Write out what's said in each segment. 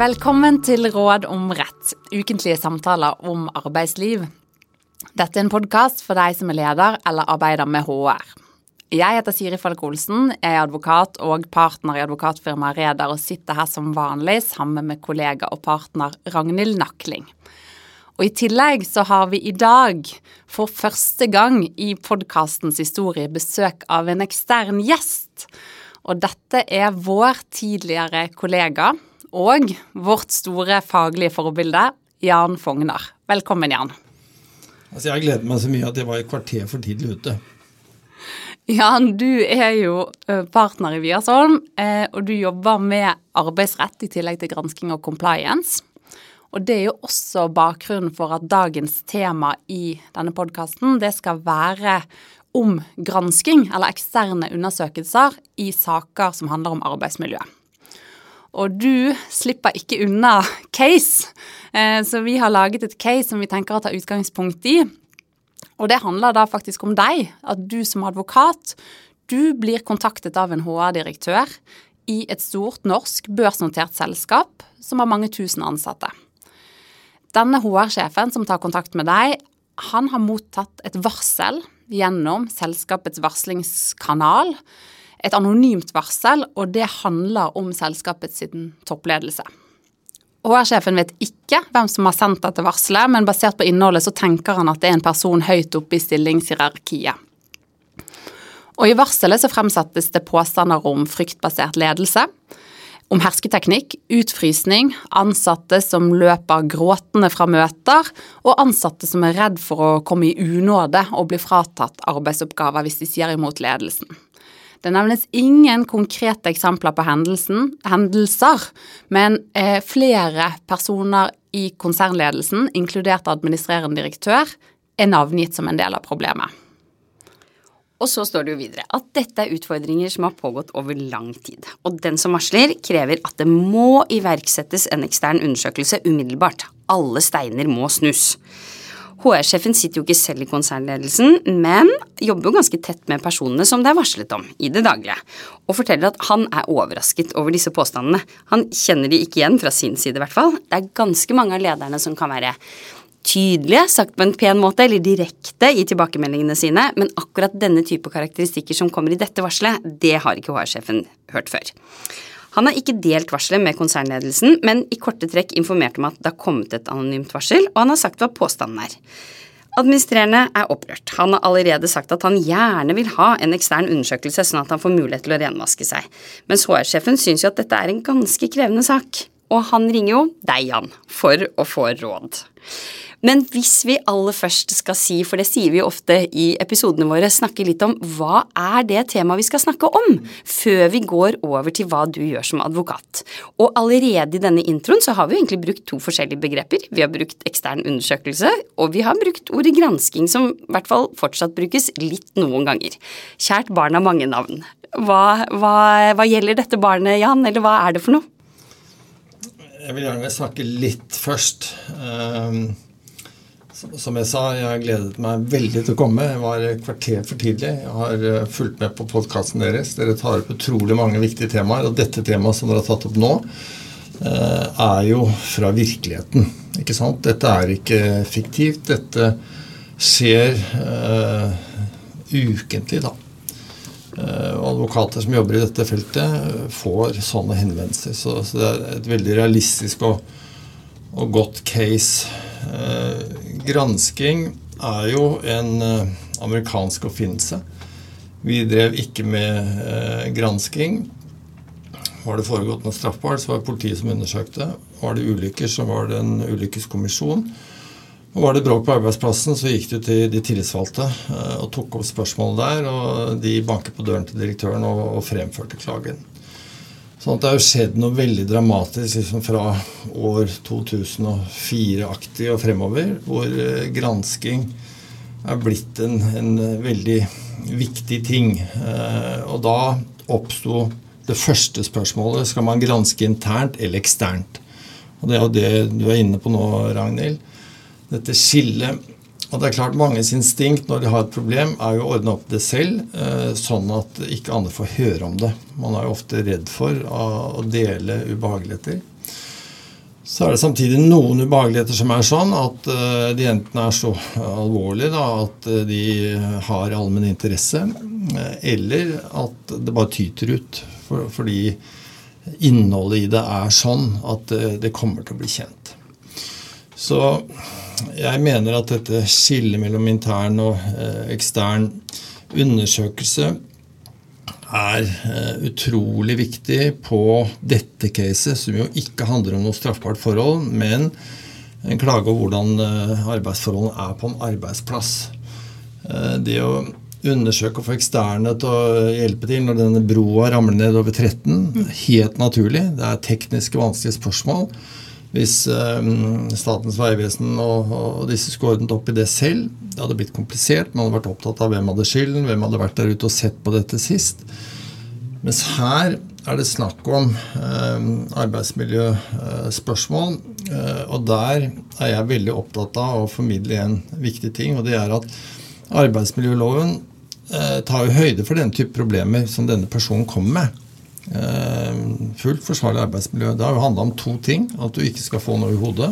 Velkommen til Råd om rett, ukentlige samtaler om arbeidsliv. Dette er en podkast for deg som er leder eller arbeider med HR. Jeg heter Siri Falk Olsen, jeg er advokat og partner i advokatfirmaet Reder og sitter her som vanlig sammen med kollega og partner Ragnhild Nakling. Og I tillegg så har vi i dag for første gang i podkastens historie besøk av en ekstern gjest. Og dette er vår tidligere kollega og vårt store faglige forbilde, Jan Fogner. Velkommen, Jan. Altså, Jeg gleder meg så mye at jeg var et kvarter for tidlig ute. Jan, du er jo partner i Wiersholm, og du jobber med arbeidsrett i tillegg til gransking og compliance. Og det er jo også bakgrunnen for at dagens tema i denne podkasten, det skal være om gransking eller eksterne undersøkelser i saker som handler om arbeidsmiljø. Og du slipper ikke unna case, så vi har laget et case som vi tenker å ta utgangspunkt i. Og det handler da faktisk om deg, at du som advokat, du blir kontaktet av en HR-direktør i et stort norsk børsnotert selskap som har mange tusen ansatte. Denne HR-sjefen som tar kontakt med deg, han har mottatt et varsel gjennom selskapets varslingskanal. Et anonymt varsel, og det handler om selskapets toppledelse. HR-sjefen vet ikke hvem som har sendt dette varselet, men basert på innholdet så tenker han at det er en person høyt oppe i stillingshierarkiet. Og I varselet så fremsettes det påstander om fryktbasert ledelse, om hersketeknikk, utfrysning, ansatte som løper gråtende fra møter, og ansatte som er redd for å komme i unåde og bli fratatt arbeidsoppgaver hvis de sier imot ledelsen. Det nevnes ingen konkrete eksempler på hendelser, men eh, flere personer i konsernledelsen, inkludert administrerende direktør, er navngitt som en del av problemet. Og så står det jo videre at dette er utfordringer som har pågått over lang tid. Og den som varsler, krever at det må iverksettes en ekstern undersøkelse umiddelbart. Alle steiner må snus. HR-sjefen sitter jo ikke selv i konsernledelsen, men jobber jo ganske tett med personene som det er varslet om i det daglige, og forteller at han er overrasket over disse påstandene. Han kjenner de ikke igjen fra sin side, i hvert fall. Det er ganske mange av lederne som kan være tydelige, sagt på en pen måte, eller direkte i tilbakemeldingene sine, men akkurat denne type karakteristikker som kommer i dette varselet, det har ikke HR-sjefen hørt før. Han har ikke delt varselet med konsernledelsen, men i korte trekk informert om at det har kommet et anonymt varsel, og han har sagt hva påstanden er. Administrerende er opprørt. Han har allerede sagt at han gjerne vil ha en ekstern undersøkelse, sånn at han får mulighet til å renvaske seg. Mens HR-sjefen syns jo at dette er en ganske krevende sak. Og han ringer jo deg, Jan, for å få råd. Men hvis vi aller først skal si, for det sier vi jo ofte i episodene våre, snakke litt om hva er det temaet vi skal snakke om, før vi går over til hva du gjør som advokat. Og allerede i denne introen så har vi egentlig brukt to forskjellige begreper. Vi har brukt ekstern undersøkelse, og vi har brukt ordet gransking, som i hvert fall fortsatt brukes litt noen ganger. Kjært barn har mange navn. Hva, hva, hva gjelder dette barnet, Jan, eller hva er det for noe? Jeg vil gjerne snakke litt først. Um som jeg sa, jeg har gledet meg veldig til å komme. Jeg var kvarter for tidlig. Jeg har eh, fulgt med på podkasten deres. Dere tar opp utrolig mange viktige temaer. Og dette temaet som dere har tatt opp nå, eh, er jo fra virkeligheten. Ikke sant? Dette er ikke fiktivt. Dette skjer uh, ukentlig, da. Uh, advokater som jobber i dette feltet, får sånne henvendelser. Så, så det er et veldig realistisk og, og godt case. Eh, gransking er jo en eh, amerikansk oppfinnelse. Vi drev ikke med eh, gransking. Var det foregått noe straffbart, så var det politiet som undersøkte. Var det ulykker, så var det en ulykkeskommisjon. Og Var det bråk på arbeidsplassen, så gikk du til de tillitsvalgte eh, og tok opp spørsmålet der. Og de banket på døren til direktøren og, og fremførte klagen. Sånn at Det har skjedd noe veldig dramatisk liksom fra år 2004-aktig og fremover, hvor eh, gransking er blitt en, en veldig viktig ting. Eh, og da oppsto det første spørsmålet skal man granske internt eller eksternt. Og Det er jo det du er inne på nå, Ragnhild. Dette skillet og det er klart Manges instinkt når de har et problem, er jo å ordne opp det selv, eh, sånn at ikke andre får høre om det. Man er jo ofte redd for å dele ubehageligheter. Så er det samtidig noen ubehageligheter som er sånn at uh, de enten er så alvorlige da, at uh, de har allmenn interesse, eller at det bare tyter ut. Fordi innholdet i det er sånn at det kommer til å bli kjent. Så jeg mener at dette skillet mellom intern og ekstern undersøkelse er uh, utrolig viktig på dette caset, som jo ikke handler om noe straffbart forhold, men en klage over hvordan uh, arbeidsforholdene er på en arbeidsplass. Det å undersøke og få eksterne til å hjelpe til når denne broa ramler ned over 13, helt naturlig. Det er tekniske vanskelige spørsmål. Hvis um, Statens vegvesen og, og, disse skulle ordnet opp i det selv, det hadde blitt komplisert. Man hadde vært opptatt av hvem hadde skylden, hvem hadde vært der ute og sett på dette sist. Mens her er det snakk om eh, arbeidsmiljøspørsmål. Eh, og der er jeg veldig opptatt av å formidle en viktig ting, og det er at arbeidsmiljøloven eh, tar jo høyde for den type problemer som denne personen kommer med. Eh, fullt forsvarlig arbeidsmiljø. Det har jo handla om to ting. At du ikke skal få noe i hodet.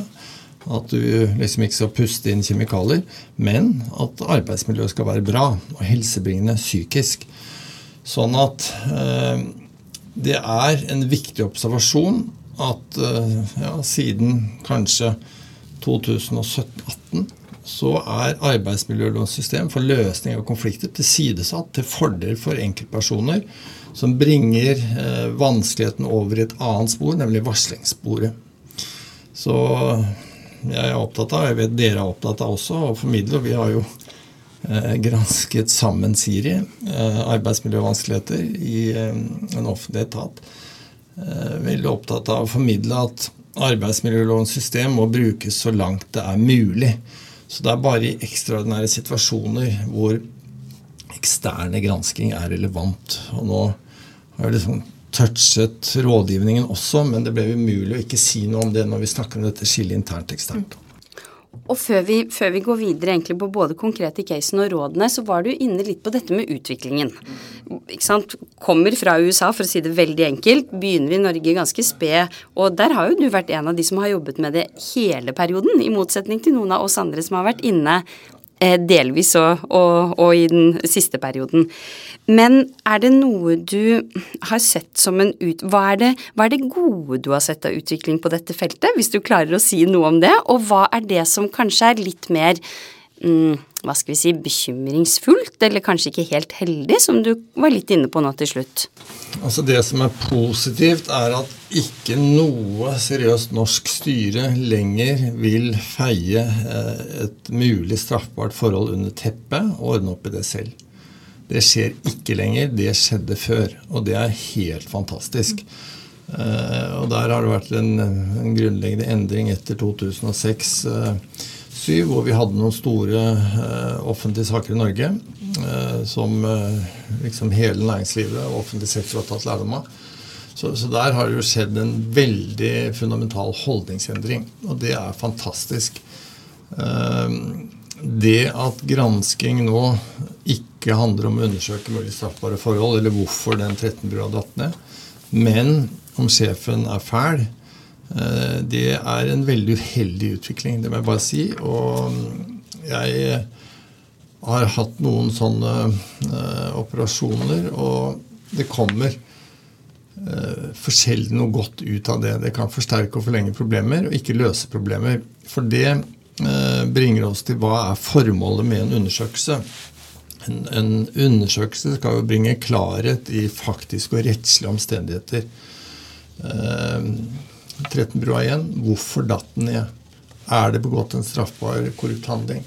At du liksom ikke skal puste inn kjemikalier. Men at arbeidsmiljøet skal være bra og helsebringende psykisk. Sånn at eh, det er en viktig observasjon at eh, ja, siden kanskje 2017-2018 så er arbeidsmiljølovssystem for løsning av konflikter tilsidesatt til fordel for enkeltpersoner som bringer eh, vanskeligheten over i et annet spor, nemlig varslingssporet. Så jeg er opptatt av, jeg vet dere er opptatt av også, å formidle. og Vi har jo Eh, gransket sammen Siri, eh, arbeidsmiljøvanskeligheter i en offentlig etat. Veldig opptatt av å formidle at arbeidsmiljølovens system må brukes så langt det er mulig. Så det er bare i ekstraordinære situasjoner hvor eksterne gransking er relevant. Og nå jeg liksom touchet rådgivningen også, men det ble umulig å ikke si noe om det når vi snakker om dette skillet internt eksternt. Og før vi, før vi, går videre egentlig på både konkrete casen og rådene, så var du inne litt på dette med utviklingen. Ikke sant? Kommer fra USA, for å si det veldig enkelt. Begynner i Norge ganske sped. Og der har jo du vært en av de som har jobbet med det hele perioden, i motsetning til noen av oss andre som har vært inne delvis og, og, og, i den siste perioden. Men er det noe du har sett som en ut... Hva er, det, hva er det gode du har sett av utvikling på dette feltet, hvis du klarer å si noe om det? Og hva er det som kanskje er litt mer mm, hva skal vi si, bekymringsfullt, eller kanskje ikke helt heldig, som du var litt inne på nå til slutt? Altså Det som er positivt, er at ikke noe seriøst norsk styre lenger vil feie eh, et mulig straffbart forhold under teppet og ordne opp i det selv. Det skjer ikke lenger. Det skjedde før. Og det er helt fantastisk. Uh, og der har det vært en, en grunnleggende endring etter 2006. Uh, 2007, hvor vi hadde noen store uh, offentlige saker i Norge uh, som uh, liksom hele næringslivet og offentlig sektor har tatt lærdom av. Så, så, der har det jo skjedd en veldig fundamental holdningsendring, og det er fantastisk. det at gransking nå ikke handler om å undersøke mulig straffbare forhold, eller hvorfor den 13-brua datt ned, men om sjefen er fæl, det er en veldig uheldig utvikling, det må jeg bare si. Og jeg har hatt noen sånne uh, operasjoner, og det kommer uh, for sjelden noe godt ut av det. Det kan forsterke og forlenge problemer og ikke løse problemer. For det bringer oss til hva er formålet med en undersøkelse. En, en undersøkelse skal jo bringe klarhet i faktiske og rettslige omstendigheter. Uh, 13-brua igjen. Hvorfor datt den ned? Er det begått en straffbar korrupt handling?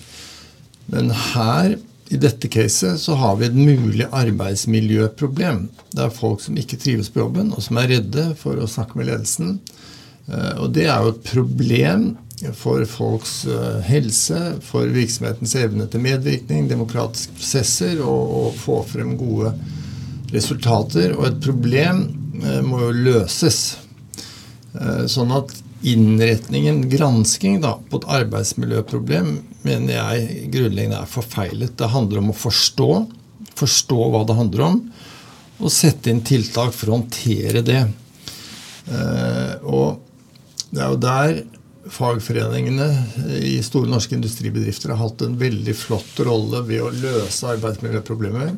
Men her, i dette caset, så har vi et mulig arbeidsmiljøproblem. Det er folk som ikke trives på jobben, og som er redde for å snakke med ledelsen. Eh, og det er jo et problem for folks eh, helse, for virksomhetens evne til medvirkning, demokratiske prosesser og å få frem gode resultater. Og et problem eh, må jo løses. Eh, sånn at innretningen, gransking, da, på et arbeidsmiljøproblem mener jeg grunnleggende er forfeilet. Det handler om å forstå, forstå hva det handler om, og sette inn tiltak for å håndtere det. Eh, og Det er jo der fagforeningene i store norske industribedrifter har hatt en veldig flott rolle ved å løse arbeidsmiljøproblemer.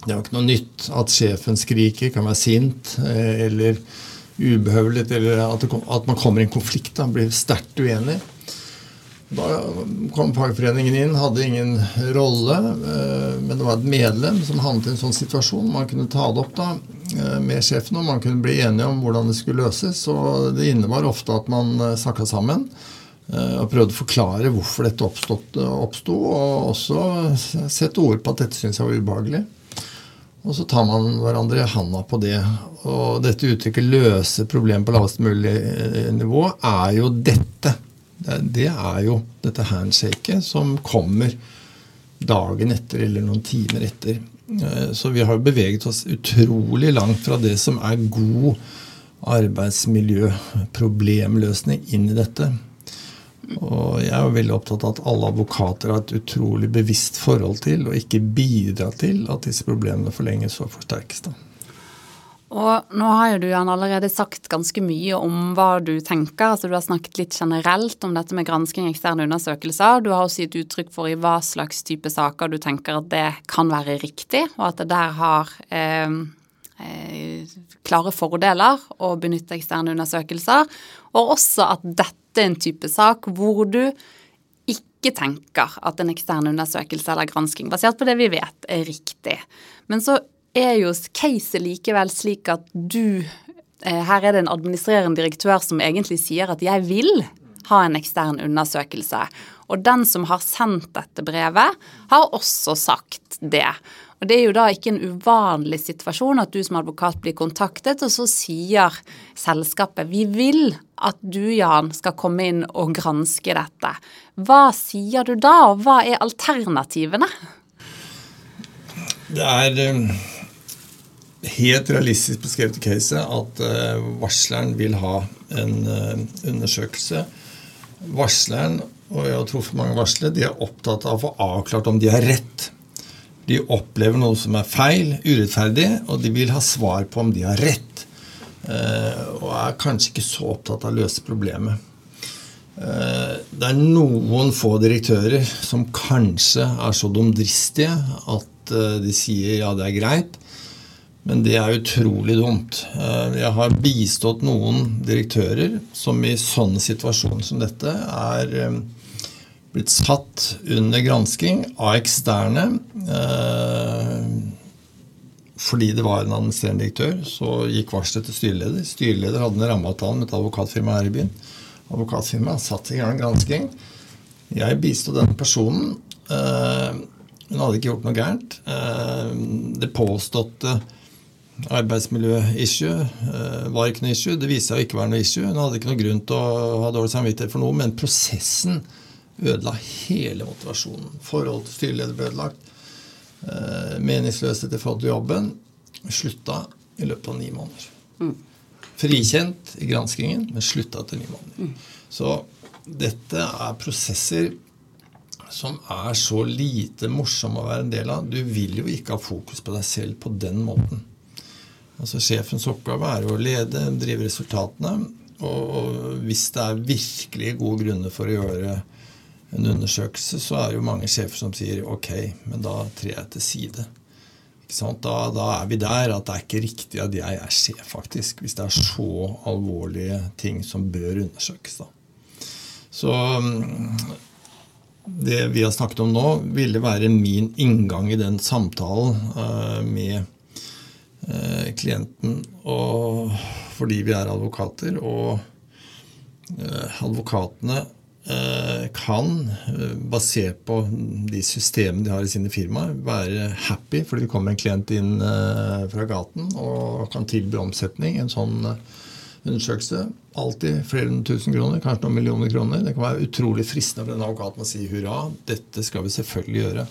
Det er jo ikke noe nytt at sjefen skriker, kan være sint eh, eller ubehøvlet, eller at, man kommer i en konflikt, da, blir sterkt uenig. Da kom fagforeningen inn, hadde ingen rolle, eh, men det var et medlem som havnet i en sånn situasjon. Man kunne ta det opp da eh, med sjefen, og man kunne bli enige om hvordan det skulle løses. og Det innebar ofte at man snakka sammen og prøvde å forklare hvorfor dette oppsto, og også sette ord på at dette syntes jeg var ubehagelig. Og så tar man hverandre i handa på det. Og dette uttrykket 'løse problemet på lavest mulig eh, nivå' er jo dette. Det er jo dette handshaket som kommer dagen etter eller noen timer etter. Eh, så vi har beveget oss utrolig langt fra det som er god arbeidsmiljøproblemløsning inn i dette. Og jeg er veldig opptatt av at alle advokater har et utrolig bevisst forhold til og ikke bidra til at disse problemene forlenges og forsterkes. da. Og nå har jo du Jan, allerede sagt ganske mye om hva du tenker. altså Du har snakket litt generelt om dette med gransking eksterne undersøkelser. Du har også gitt uttrykk for i hva slags type saker du tenker at det kan være riktig, og at det der har eh, eh, klare fordeler å benytte eksterne undersøkelser. Og også at dette er en type sak hvor du ikke tenker at en ekstern undersøkelse eller gransking, basert på det vi vet, er riktig. Men så er jo caset likevel slik at du eh, Her er det en administrerende direktør som egentlig sier at 'jeg vil' ha en ekstern undersøkelse. Og den som har sendt dette brevet, har også sagt det. Og Det er jo da ikke en uvanlig situasjon at du som advokat blir kontaktet, og så sier selskapet vi vil at du, Jan, skal komme inn og granske dette. Hva sier du da, og hva er alternativene? Det er um, helt realistisk beskrevet i caset at uh, varsleren vil ha en uh, undersøkelse. Varsleren, og jeg har truffet mange varslere, de er opptatt av å få avklart om de har rett de opplever noe som er feil, urettferdig, og de vil ha svar på om de har rett. Eh, og er kanskje ikke så opptatt av å løse problemet. Eh, det er noen få direktører som kanskje er så dumdristige at eh, de sier ja, det er greit. Men det er utrolig dumt. Jeg har bistått noen direktører som i sånne situasjoner som dette er blitt satt under gransking av eksterne. Eh, fordi det var en administrerende direktør, så gikk varselet til styreleder. Styreleder hadde en rammeavtale med et advokatfirma her i byen. Advokatfirmaet satte i gang gransking. Jeg bisto denne personen. Eh, hun hadde ikke gjort noe gærent. Eh, det påståtte arbeidsmiljø-issue eh, var ikke noe issue. Det viste seg å ikke være noe issue. Hun hadde ikke noe grunn til å ha dårlig samvittighet for noe, men prosessen ødela hele motivasjonen. Forholdet til styreleder ble ødelagt. Eh, meningsløshet i forhold til jobben. Slutta i løpet av ni måneder. Mm. Frikjent i granskingen, men slutta etter ni måneder. Mm. Så dette er prosesser som er så lite morsomme å være en del av. Du vil jo ikke ha fokus på deg selv på den måten. Altså Sjefens oppgave er å lede, drive resultatene. Og hvis det er virkelig gode grunner for å gjøre en undersøkelse, så er det jo mange sjefer som sier ok, men da trer jeg til side. Da, da, er vi der at det er ikke riktig at jeg er sjef, faktisk. Hvis det er så alvorlige ting som bør undersøkes. da. Så mm, det vi har snakket om nå, ville være min inngang i den samtalen uh, med uh, klienten. Og fordi vi er advokater. Og uh, advokatene kan, eh, basert på de systemene de har i sine firmaer, være happy fordi det kommer en klient inn eh, fra gaten og kan tilby omsetning. En sånn undersøkelse. Alltid flere enn tusen kroner, kanskje noen millioner kroner. Det kan være utrolig fristende for en advokat å si hurra, dette skal vi selvfølgelig gjøre.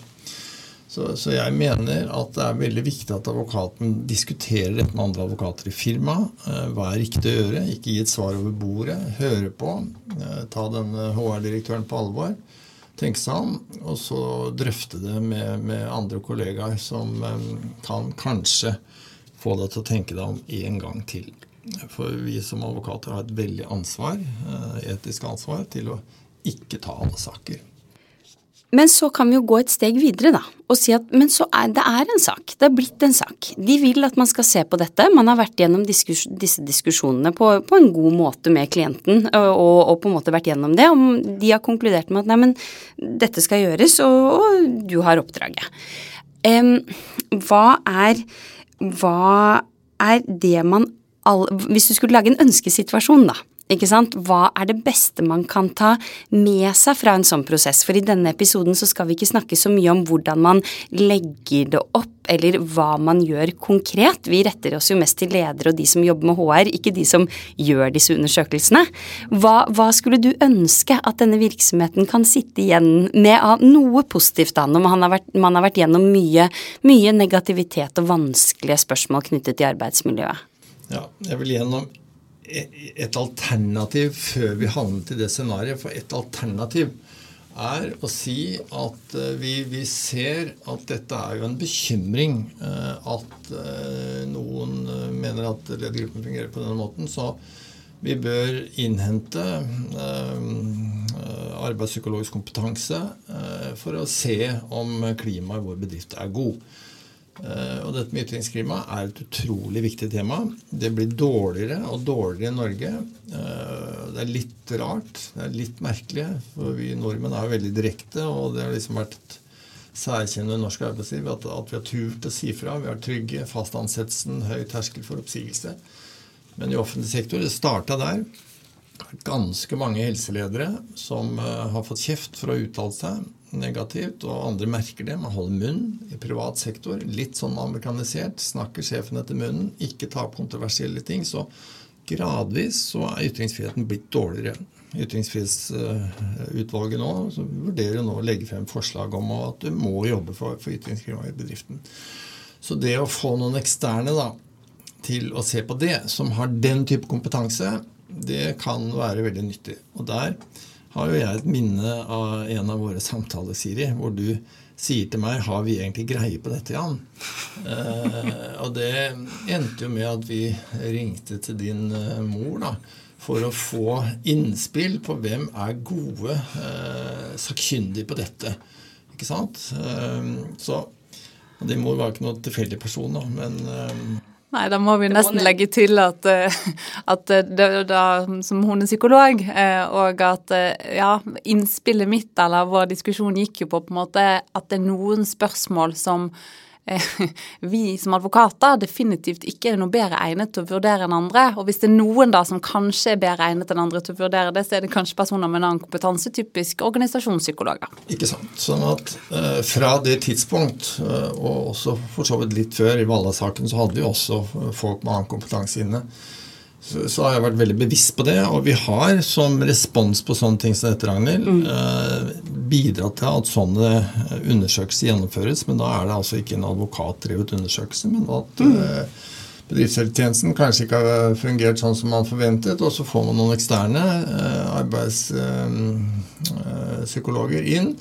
Så, så, jeg mener at det er veldig viktig at advokaten diskuterer dette med andre advokater i firmaet. Eh, hva er riktig å gjøre? Ikke gi et svar over bordet. Høre på. Eh, ta denne HR-direktøren på alvor. Tenke seg om. Og så drøfte det med, med andre kollegaer som eh, kan kanskje få deg til å tenke deg om en gang til. For vi som advokater har et veldig ansvar, etisk ansvar til å ikke ta alle saker. Men så kan vi jo gå et steg videre, da, og si at men så er det er en sak. Det er blitt en sak. De vil at man skal se på dette. Man har vært gjennom diskus, disse diskusjonene på, på, en god måte med klienten, og, og, på en måte vært gjennom det. Og de har konkludert med at nei, men dette skal gjøres, og, og du har oppdraget. Um, hva er Hva er det man all, Hvis du skulle lage en ønskesituasjon, da ikke sant? Hva er det beste man kan ta med seg fra en sånn prosess? For i denne episoden så skal vi ikke snakke så mye om hvordan man legger det opp, eller hva man gjør konkret. Vi retter oss jo mest til ledere og de som jobber med HR, ikke de som gjør disse undersøkelsene. Hva, hva skulle du ønske at denne virksomheten kan sitte igjen med av noe positivt, da, når man har vært, man har vært gjennom mye, mye negativitet og vanskelige spørsmål knyttet til arbeidsmiljøet? Ja, jeg vil gjennom et alternativ før vi havnet i det scenarioet. For et alternativ er å si at eh, vi, vi, ser at dette er jo en bekymring. Eh, at eh, noen mener at ledergruppen fungerer på denne måten. Så vi bør innhente arbeidspsykologisk kompetanse for å se om klimaet i vår bedrift er god. Eh, og dette med ytringsklima er et utrolig viktig tema. Det blir dårligere og dårligere i Norge. Eh, det er litt rart, det er litt merkelig, for vi nordmenn er veldig direkte. Og det har liksom vært et særkjennende norsk arbeidsliv at, at, vi har turt å si fra. Vi har trygge fast ansettelsen, høy terskel for oppsigelse. Men i offentlig sektor, det starta der. Ganske mange helseledere som uh, har fått kjeft for å uttale seg negativt, og andre merker det. Man holder munn i privat sektor. Litt sånn amerikanisert. Snakker sjefen etter munnen. Ikke tar kontroversielle ting. Så gradvis så er ytringsfriheten blitt dårligere. Ytringsfrihetsutvalget nå så vurderer nå å legge frem forslag om at du må jobbe for, for ytringsfrihet i bedriften. Så det å få noen eksterne da, til å se på det, som har den type kompetanse, det kan være veldig nyttig. Og der har jo jeg et minne av en av våre samtaler, Siri, hvor du sier til meg 'Har vi egentlig greie på dette, Jan?' Eh, og det endte jo med at vi ringte til din eh, mor da, for å få innspill på hvem er gode eh, sakkyndige på dette. Ikke sant? Eh, så Din mor var ikke noe tilfeldig person, da, men eh, Nei, da må vi nesten legge til at, eh, at eh, det, da, som hun er psykolog, eh, og at ja, innspillet mitt eller vår diskusjon gikk jo på på en måte at det er noen spørsmål som vi som advokater definitivt ikke er noe bedre egnet til å vurdere enn andre. Og hvis det er noen da som kanskje er bedre egnet enn andre til å vurdere det, så er det kanskje personer med en annen kompetanse, typisk organisasjonspsykologer. Ikke sant. Sånn at eh, fra det tidspunkt, uh, og også for så vidt litt før i Valla-saken, så hadde vi også folk med annen kompetanse inne så, har jeg vært veldig bevisst på det. Og vi har som respons på sånne ting som dette, Ragnhild, mm. eh, bidratt til at sånne undersøkelser gjennomføres. Men da er det altså ikke en advokatdrevet undersøkelse, men at mm. eh, bedriftshelsetjenesten kanskje ikke har fungert sånn som man forventet. Og så får man noen eksterne eh, arbeidspsykologer eh, inn Eh,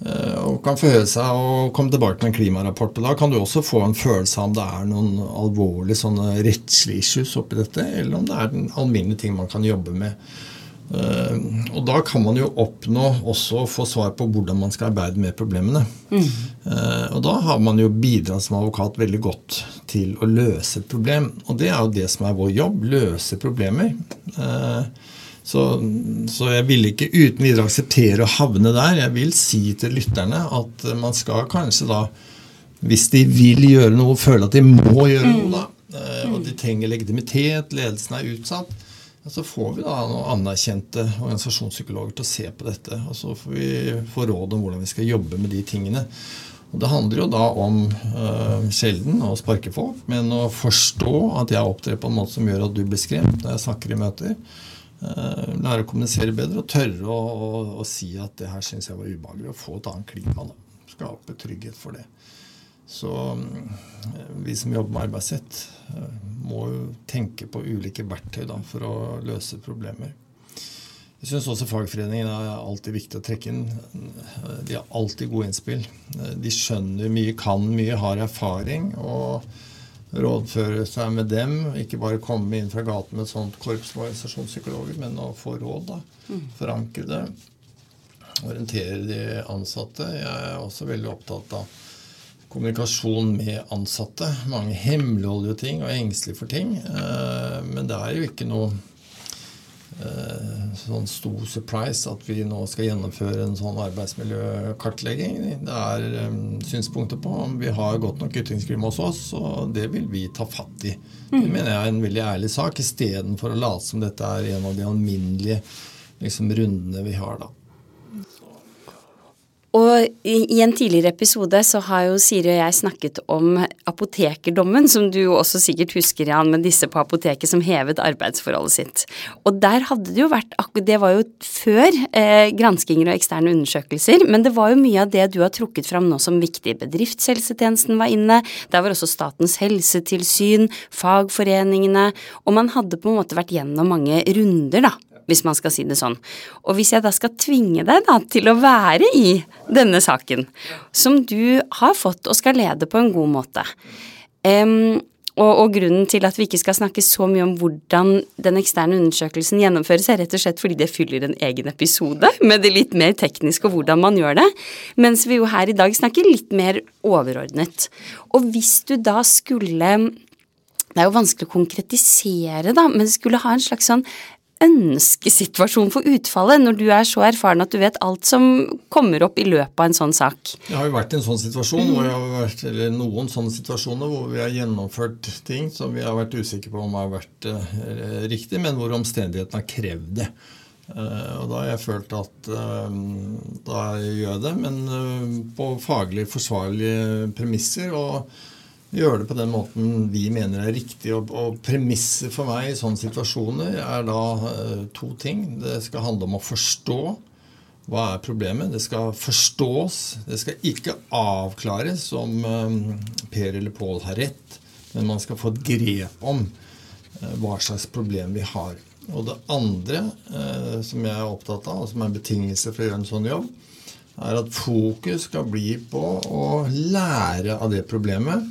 og kan forhøre seg og komme tilbake med en klimarapport. og Da kan du også få en følelse av om det er noen alvorlige sånne rettslige issues oppi dette, eller om det er den alminnelige ting man kan jobbe med. Eh, og da kan man jo oppnå også å få svar på hvordan man skal arbeide med problemene. Mm. Eh, og da har man jo bidratt som advokat veldig godt til å løse et problem. Og det er jo det som er vår jobb. Løse problemer. Så, så, jeg vil ikke uten videre akseptere å havne der. Jeg vil si til lytterne at man skal kanskje da, hvis de vil gjøre noe, føle at de må gjøre noe, da, eh, og de trenger legitimitet, ledelsen er utsatt, så får vi da noen anerkjente organisasjonspsykologer til å se på dette. Og så får vi få råd om hvordan vi skal jobbe med de tingene. Og Det handler jo da om uh, sjelden å sparke folk, men å forstå at jeg opptrer på en måte som gjør at du blir skremt når jeg snakker i møter. Eh, lære å kommunisere bedre og tørre å, å, å si at det her syns jeg var ubehagelig. Å få et annet klima. Da. Skape trygghet for det. Så eh, vi som jobber med arbeidsrett, eh, må jo tenke på ulike verktøy da, for å løse problemer. Jeg syns også fagforeningene er alltid viktig å trekke inn. De har alltid gode innspill. De skjønner mye, kan mye, har erfaring. og rådføre seg med dem. Ikke bare komme inn fra gaten med et sånt korps for organisasjonspsykologer, men å få råd. da, Forankre det. Orientere de ansatte. Jeg er også veldig opptatt av kommunikasjon med ansatte. Mange hemmeligholder jo ting og er engstelige for ting. Eh, men det er jo ikke noe sånn stor surprise at vi nå skal gjennomføre en sånn arbeidsmiljøkartlegging. Det er um, synspunkter på om vi har godt nok ytringsklima hos oss, og det vil vi ta fatt i. Det mener jeg er en veldig ærlig sak, istedenfor å late som dette er en av de alminnelige liksom, rundene vi har da. Og i, en tidligere episode så har jo Siri og jeg snakket om apotekerdommen, som du også sikkert husker, Jan, med disse på apoteket som hevet arbeidsforholdet sitt. Og der hadde det jo vært Det var jo før eh, granskinger og eksterne undersøkelser, men det var jo mye av det du har trukket fram nå som viktig. Bedriftshelsetjenesten var inne, der var også Statens helsetilsyn, fagforeningene, og man hadde på en måte vært gjennom mange runder, da hvis man skal si det sånn. Og hvis jeg da skal tvinge deg da til å være i denne saken, som du har fått og skal lede på en god måte um, og, og, grunnen til at vi ikke skal snakke så mye om hvordan den eksterne undersøkelsen gjennomføres, er rett og slett fordi det fyller en egen episode med det litt mer tekniske og hvordan man gjør det, mens vi jo her i dag snakker litt mer overordnet. Og hvis du da skulle det er jo vanskelig å konkretisere, da, men skulle ha en slags sånn ønskesituasjon for utfallet, når du er så erfaren at du vet alt som kommer opp i løpet av en sånn sak? Jeg har jo vært i en sånn situasjon, hvor jeg har vært, eller noen sånne situasjoner hvor vi har gjennomført ting som vi har vært usikre på om har vært uh, riktig, men hvor omstendighetene har krevd det. Uh, og da har jeg følt at uh, da gjør jeg det, men på faglig forsvarlige premisser. og gjøre det på den måten vi mener er riktig. Og, og premisset for meg i sånne situasjoner er da uh, to ting. Det skal handle om å forstå hva er problemet. Det skal forstås. Det skal ikke avklares om um, Per eller Pål har rett, men man skal få et grep om uh, hva slags problem vi har. Og det andre som jeg er opptatt av, og som er en betingelse for å gjøre en sånn jobb, er at fokus skal bli på å lære av det problemet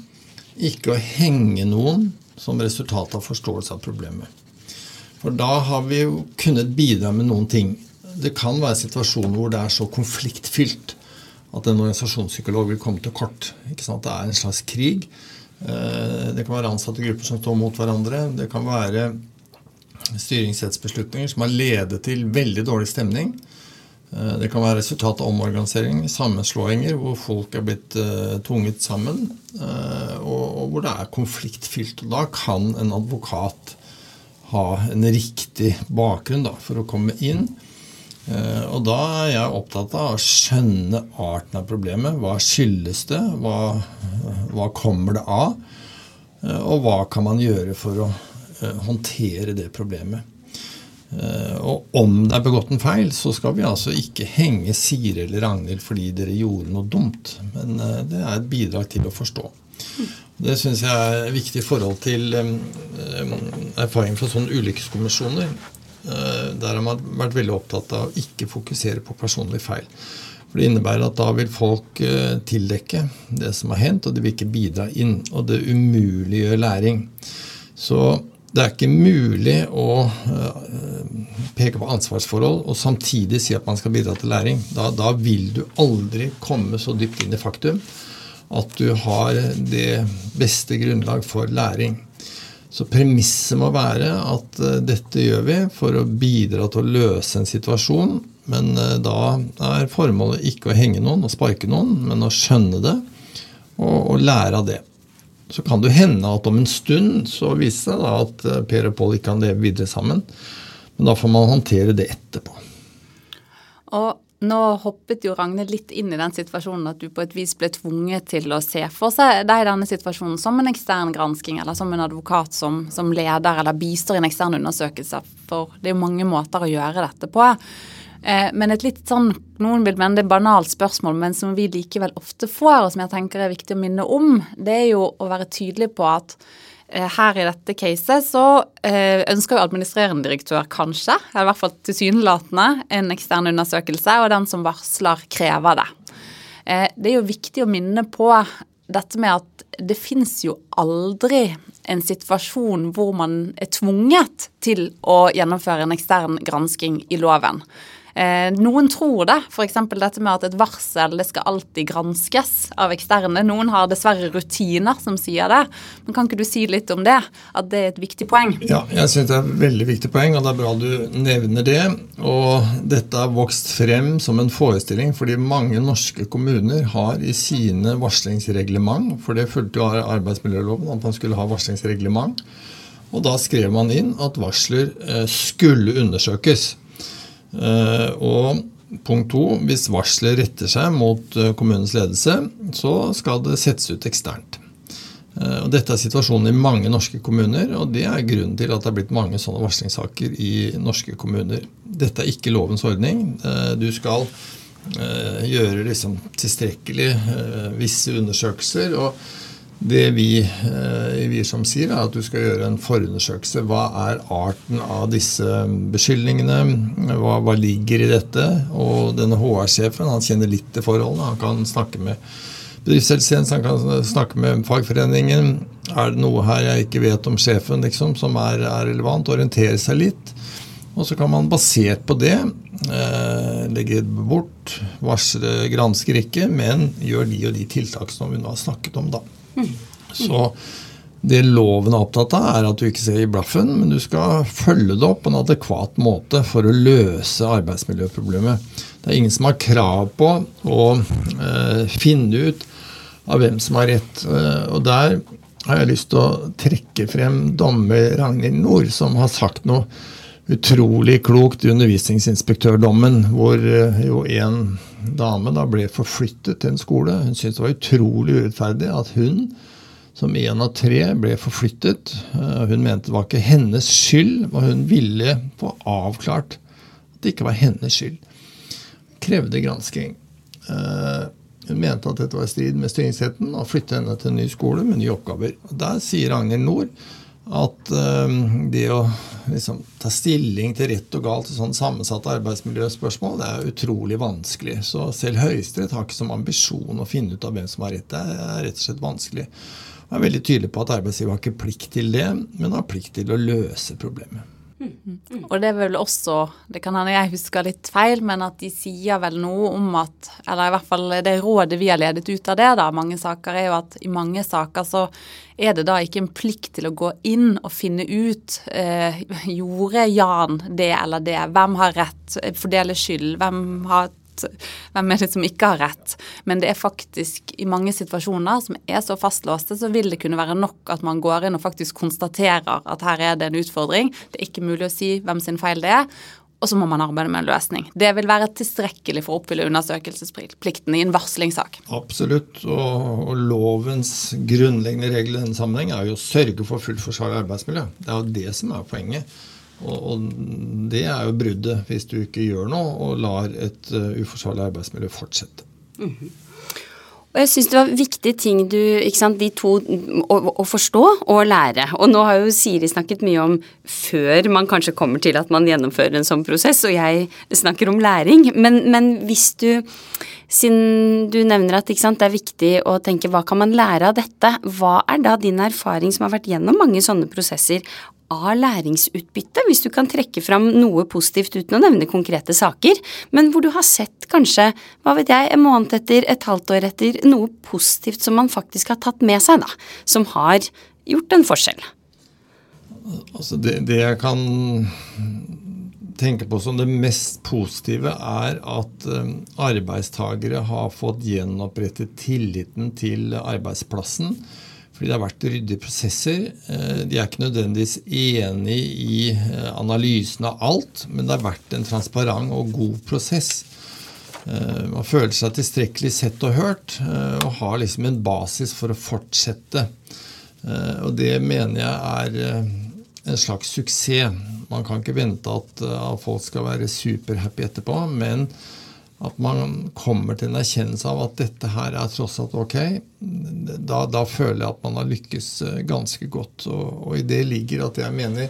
ikke å henge noen som resultat av forståelse av problemet. For da har vi jo kunnet bidra med noen ting. Det kan være situasjoner hvor det er så konfliktfylt at en organisasjonspsykolog vil komme til kort. Det er en slags krig. Eh, det kan være ansatte grupper som står mot hverandre. Det kan være styringsrettsbeslutninger som har ledet til veldig dårlig stemning. Eh, det kan være resultat av omorganisering, sammenslåinger hvor folk er blitt uh, tvunget sammen, uh, og, og, hvor det er konfliktfylt. Og da kan en advokat ha en riktig bakgrunn da, for å komme inn. Uh, og da er jeg opptatt av å skjønne arten av problemet. Hva skyldes det? Hva, hva kommer det av? og hva kan man gjøre for å håndtere det problemet? Eh, og om det er begått en feil, så skal vi altså ikke henge Siri eller Ragnhild fordi dere gjorde noe dumt. Men eh, det er et bidrag til å forstå. Det syns jeg er viktig i forhold til erfaring fra sånne ulykkeskommisjoner. Uh, der har man vært veldig opptatt av å ikke fokusere på personlig feil. For Det innebærer at da vil folk tildekke det som har hendt, og de vil ikke bidra inn. Og det umuliggjør læring. Så det er ikke mulig å uh, peke på ansvarsforhold og samtidig si at man skal bidra til læring. Da, da, vil du aldri komme så dypt inn i faktum at du har det beste grunnlag for læring. Så premisset må være at uh, dette gjør vi for å bidra til å løse en situasjon. Men uh, da er formålet ikke å henge noen og sparke noen, men å skjønne det og, og lære av det. Så kan det hende at om en stund så viser det seg at eh, Per og Pål ikke kan leve videre sammen. Men da får man håndtere det etterpå. Og nå hoppet jo Ragnhild litt inn i den situasjonen at du på et vis ble tvunget til å se for seg deg denne situasjonen som en ekstern gransking, eller som en advokat som, som leder eller bistår i en ekstern undersøkelse. For det er jo mange måter å gjøre dette på. Eh, men et litt sånn, noen vil mene det er banalt spørsmål, men som vi likevel ofte får, og som jeg tenker er viktig å minne om, det er jo å være tydelig på at eh, her i dette caset så eh, ønsker jo administrerende direktør kanskje, eller i hvert fall tilsynelatende, en ekstern undersøkelse, og den som varsler krever det. Det er jo viktig å minne på dette med at det fins jo aldri en situasjon hvor man er tvunget til å gjennomføre en ekstern gransking i loven. Eh, noen tror det, f.eks. dette med at et varsel det skal alltid granskes av eksterne. Noen har dessverre rutiner som sier det. Men kan ikke du si litt om det? At det er et viktig poeng? Ja, jeg synes det er et veldig viktig poeng, og det er bra du nevner det. Og dette har vokst frem som en forestilling fordi mange norske kommuner har i sine varslingsreglement, for det fulgte jo arbeidsmiljøloven at man skulle ha varslingsreglement, og da skrev man inn at varsler eh, skulle undersøkes. Eh, og punkt to, hvis varselet retter seg mot eh, kommunens ledelse, så skal det settes ut eksternt. Eh, og dette er situasjonen i mange norske kommuner, og det er grunnen til at det er blitt mange sånne varslingssaker i norske kommuner. Dette er ikke lovens ordning. Du skal gjøre liksom tilstrekkelig visse undersøkelser. og det vi vi, som sier, er at du skal gjøre en forundersøkelse. Hva er arten av disse beskyldningene? Hva, hva ligger i dette? Og denne HR-sjefen han kjenner litt til forholdene. Han kan snakke med bedriftshelsetjenesten, han kan snakke med fagforeningen. Er det noe her jeg ikke vet om sjefen liksom, som er, er relevant? Orientere seg litt. Og så kan man basert på det eh, legge bort, varsle, gransker ikke, men gjør de og de tiltak som vi nå har snakket om. da. Så det loven er opptatt av, er at du ikke ser i blaffen, men du skal følge det opp på en adekvat måte for å løse arbeidsmiljøproblemet. Det er ingen som har krav på å eh, finne ut av hvem som har rett. Eh, og der har jeg lyst til å trekke frem dommer Ragnhild Nord, som har sagt noe utrolig klokt undervisningsinspektørdommen, hvor eh, jo en dame da ble forflyttet til en skole. Hun syntes det var utrolig urettferdig at hun, som en av tre, ble forflyttet. Eh, hun mente det var ikke hennes skyld, og hun ville få avklart at det ikke var hennes skyld. Krevde gransking. Eh, hun mente at dette var i strid med styringsretten, og flytte henne til en ny skole med nye oppgaver. Og Der sier Agnhild Nord at um, det å liksom, ta stilling til rett og galt i sånn sammensatte arbeidsmiljøspørsmål det er utrolig vanskelig. Så selv Høyesterett har ikke som ambisjon å finne ut av hvem som har rett. Det er rett og slett vanskelig. Jeg er veldig tydelig på at arbeidsgiver har ikke plikt til det, men har plikt til å løse problemet. Og det er vel også, det kan hende jeg husker litt feil, men at de sier vel noe om at Eller i hvert fall det rådet vi har ledet ut av det, da, mange saker, er jo at i mange saker så er det da ikke en plikt til å gå inn og finne ut eh, Gjorde Jan det eller det? Hvem har rett? Fordele skyld? Hvem har hvem er det som ikke har rett. Men det er faktisk i mange situasjoner som er så fastlåste, så vil det kunne være nok at man går inn og faktisk konstaterer at her er det en utfordring. Det er ikke mulig å si hvem sin feil det er. Og så må man arbeide med en løsning. Det vil være tilstrekkelig for å oppfylle undersøkelsesplikten i en varslingssak. Absolutt. Og, og lovens grunnleggende regel i denne sammenheng er jo å sørge for fullt forsvarlig arbeidsmiljø. Det er jo det som er poenget. Og, og, det er jo bruddet hvis du ikke gjør noe og lar et uh, uforsvarlig arbeidsmiljø fortsette. Mm -hmm. Og jeg syns det var viktige ting du, ikke sant, de to å, å, forstå og lære. Og nå har jo Siri snakket mye om før man kanskje kommer til at man gjennomfører en sånn prosess, og jeg snakker om læring. Men, men hvis du siden du nevner at sant, det er viktig å tenke hva kan man lære av dette, hva er da din erfaring som har vært gjennom mange sånne prosesser av læringsutbytte, hvis du kan trekke fram noe positivt uten å nevne konkrete saker, men hvor du har sett kanskje, hva vet jeg, en måned etter, et halvt år etter, noe positivt som man faktisk har tatt med seg, da, som har gjort en forskjell? Altså det, det jeg kan tenke på som det mest positive, er at um, arbeidstagere har fått gjenopprettet tilliten til arbeidsplassen fordi det har vært ryddige prosesser. Eh, de er ikke nødvendigvis enig i eh, analysen av alt, men det har vært en transparent og god prosess. Eh, man føler seg tilstrekkelig sett og hørt og har liksom en basis for å fortsette. Og det mener jeg er en slags suksess. Man kan ikke vente at folk skal være superhappy etterpå, men at man kommer til en erkjennelse av at dette her er tross alt ok, da, da føler jeg at man har lykkes eh, ganske godt. Og, og, i det ligger at jeg mener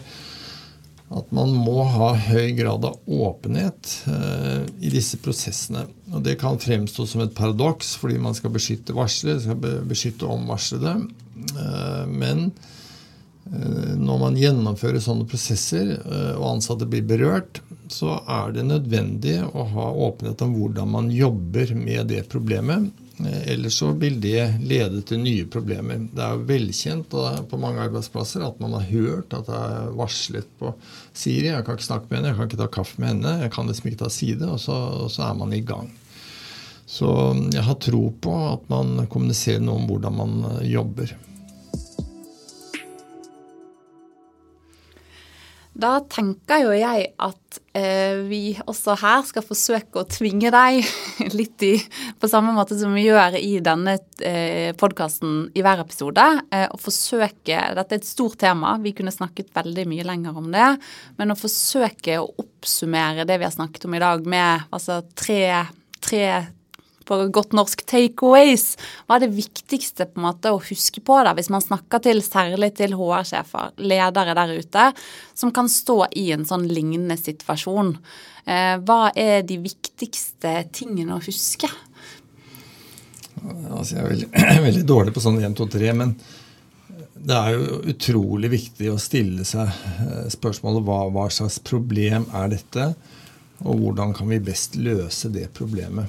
at man må ha høy grad av åpenhet eh, i disse prosessene. Og Det kan fremstå som et paradoks fordi man skal beskytte varslere, skal beskytte omvarslede. Eh, men når man gjennomfører sånne prosesser, eh, og ansatte blir berørt, så er det nødvendig å ha åpenhet om hvordan man jobber med det problemet. Eh, ellers så vil det lede til nye problemer. Det er jo velkjent på mange arbeidsplasser at man har hørt at det er varslet på Siri. Jeg kan ikke snakke med henne, jeg kan ikke ta kaffe med henne, jeg kan liksom ikke ta side, og så, og så er man i gang. Så jeg har tro på at man kommuniserer noe om hvordan man eh, jobber. Da tenker jo jeg at eh, vi også her skal forsøke å tvinge deg litt i På samme måte som vi gjør i denne eh, podkasten i hver episode. Eh, å forsøke Dette er et stort tema, vi kunne snakket veldig mye lenger om det. Men å forsøke å oppsummere det vi har snakket om i dag med altså tre, tre på godt norsk takeaways. Hva er det viktigste på en måte å huske på da, hvis man snakker til særlig til HR-sjefer, ledere der ute, som kan stå i en sånn lignende situasjon? Eh, hva er de viktigste tingene å huske? Altså, jeg er veldig, veldig dårlig på sånn 1, 2, 3, men det er jo utrolig viktig å stille seg eh, spørsmålet hva, hva slags problem er dette, og hvordan kan vi best løse det problemet.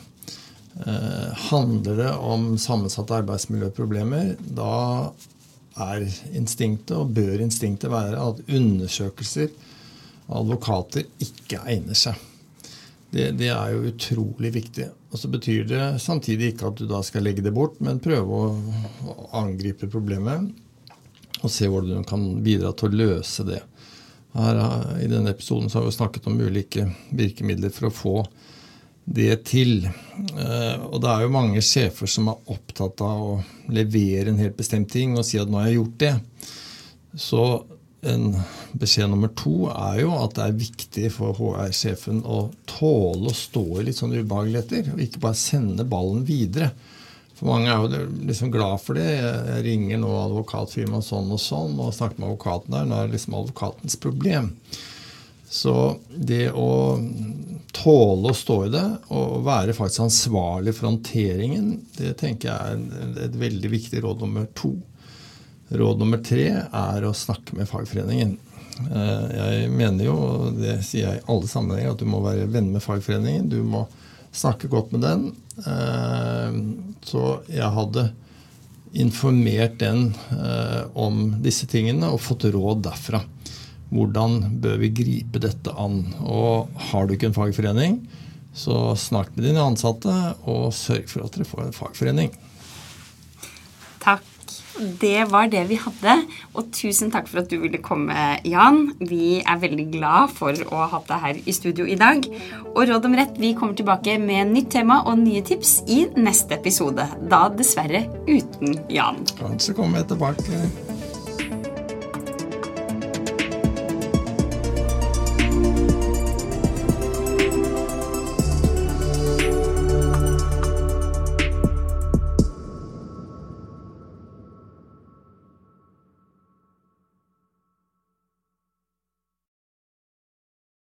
Eh, handler det om sammensatte arbeidsmiljøproblemer, da er instinktet, og bør instinktet være, at undersøkelser av advokater ikke egner seg. Det, det, er jo utrolig viktig. Og så betyr det samtidig ikke at du da skal legge det bort, men prøve å, angripe problemet og se hvordan du kan bidra til å løse det. Her, I denne episoden så har vi snakket om ulike virkemidler for å få det til. Eh, og det er jo mange sjefer som er opptatt av å levere en helt bestemt ting og si at 'nå har jeg gjort det'. Så en beskjed nummer to er jo at det er viktig for HR-sjefen å tåle å stå i litt sånne ubehageligheter, og ikke bare sende ballen videre. For mange er jo liksom glad for det. Jeg ringer nå advokatfirmaet sånn og sånn og snakker med advokaten der. Nå er det liksom advokatens problem. Så det å tåle å stå i det og være faktisk ansvarlig for håndteringen, det tenker jeg er et veldig viktig råd nummer to. Råd nummer tre er å snakke med fagforeningen. Eh, jeg mener jo, og det sier jeg i alle sammenhenger, at du må være venn med fagforeningen. Du må snakke godt med den. Eh, så jeg hadde informert den eh, om disse tingene og fått råd derfra. Hvordan bør vi gripe dette an? Og har du ikke en fagforening, så snakk med dine ansatte, og sørg for at dere får en fagforening. Takk. Det var det vi hadde. Og tusen takk for at du ville komme, Jan. Vi er veldig glad for å ha hatt deg her i studio i dag. Og Råd om rett, vi kommer tilbake med nytt tema og nye tips i neste episode. Da dessverre uten Jan. Kanskje kommer jeg tilbake.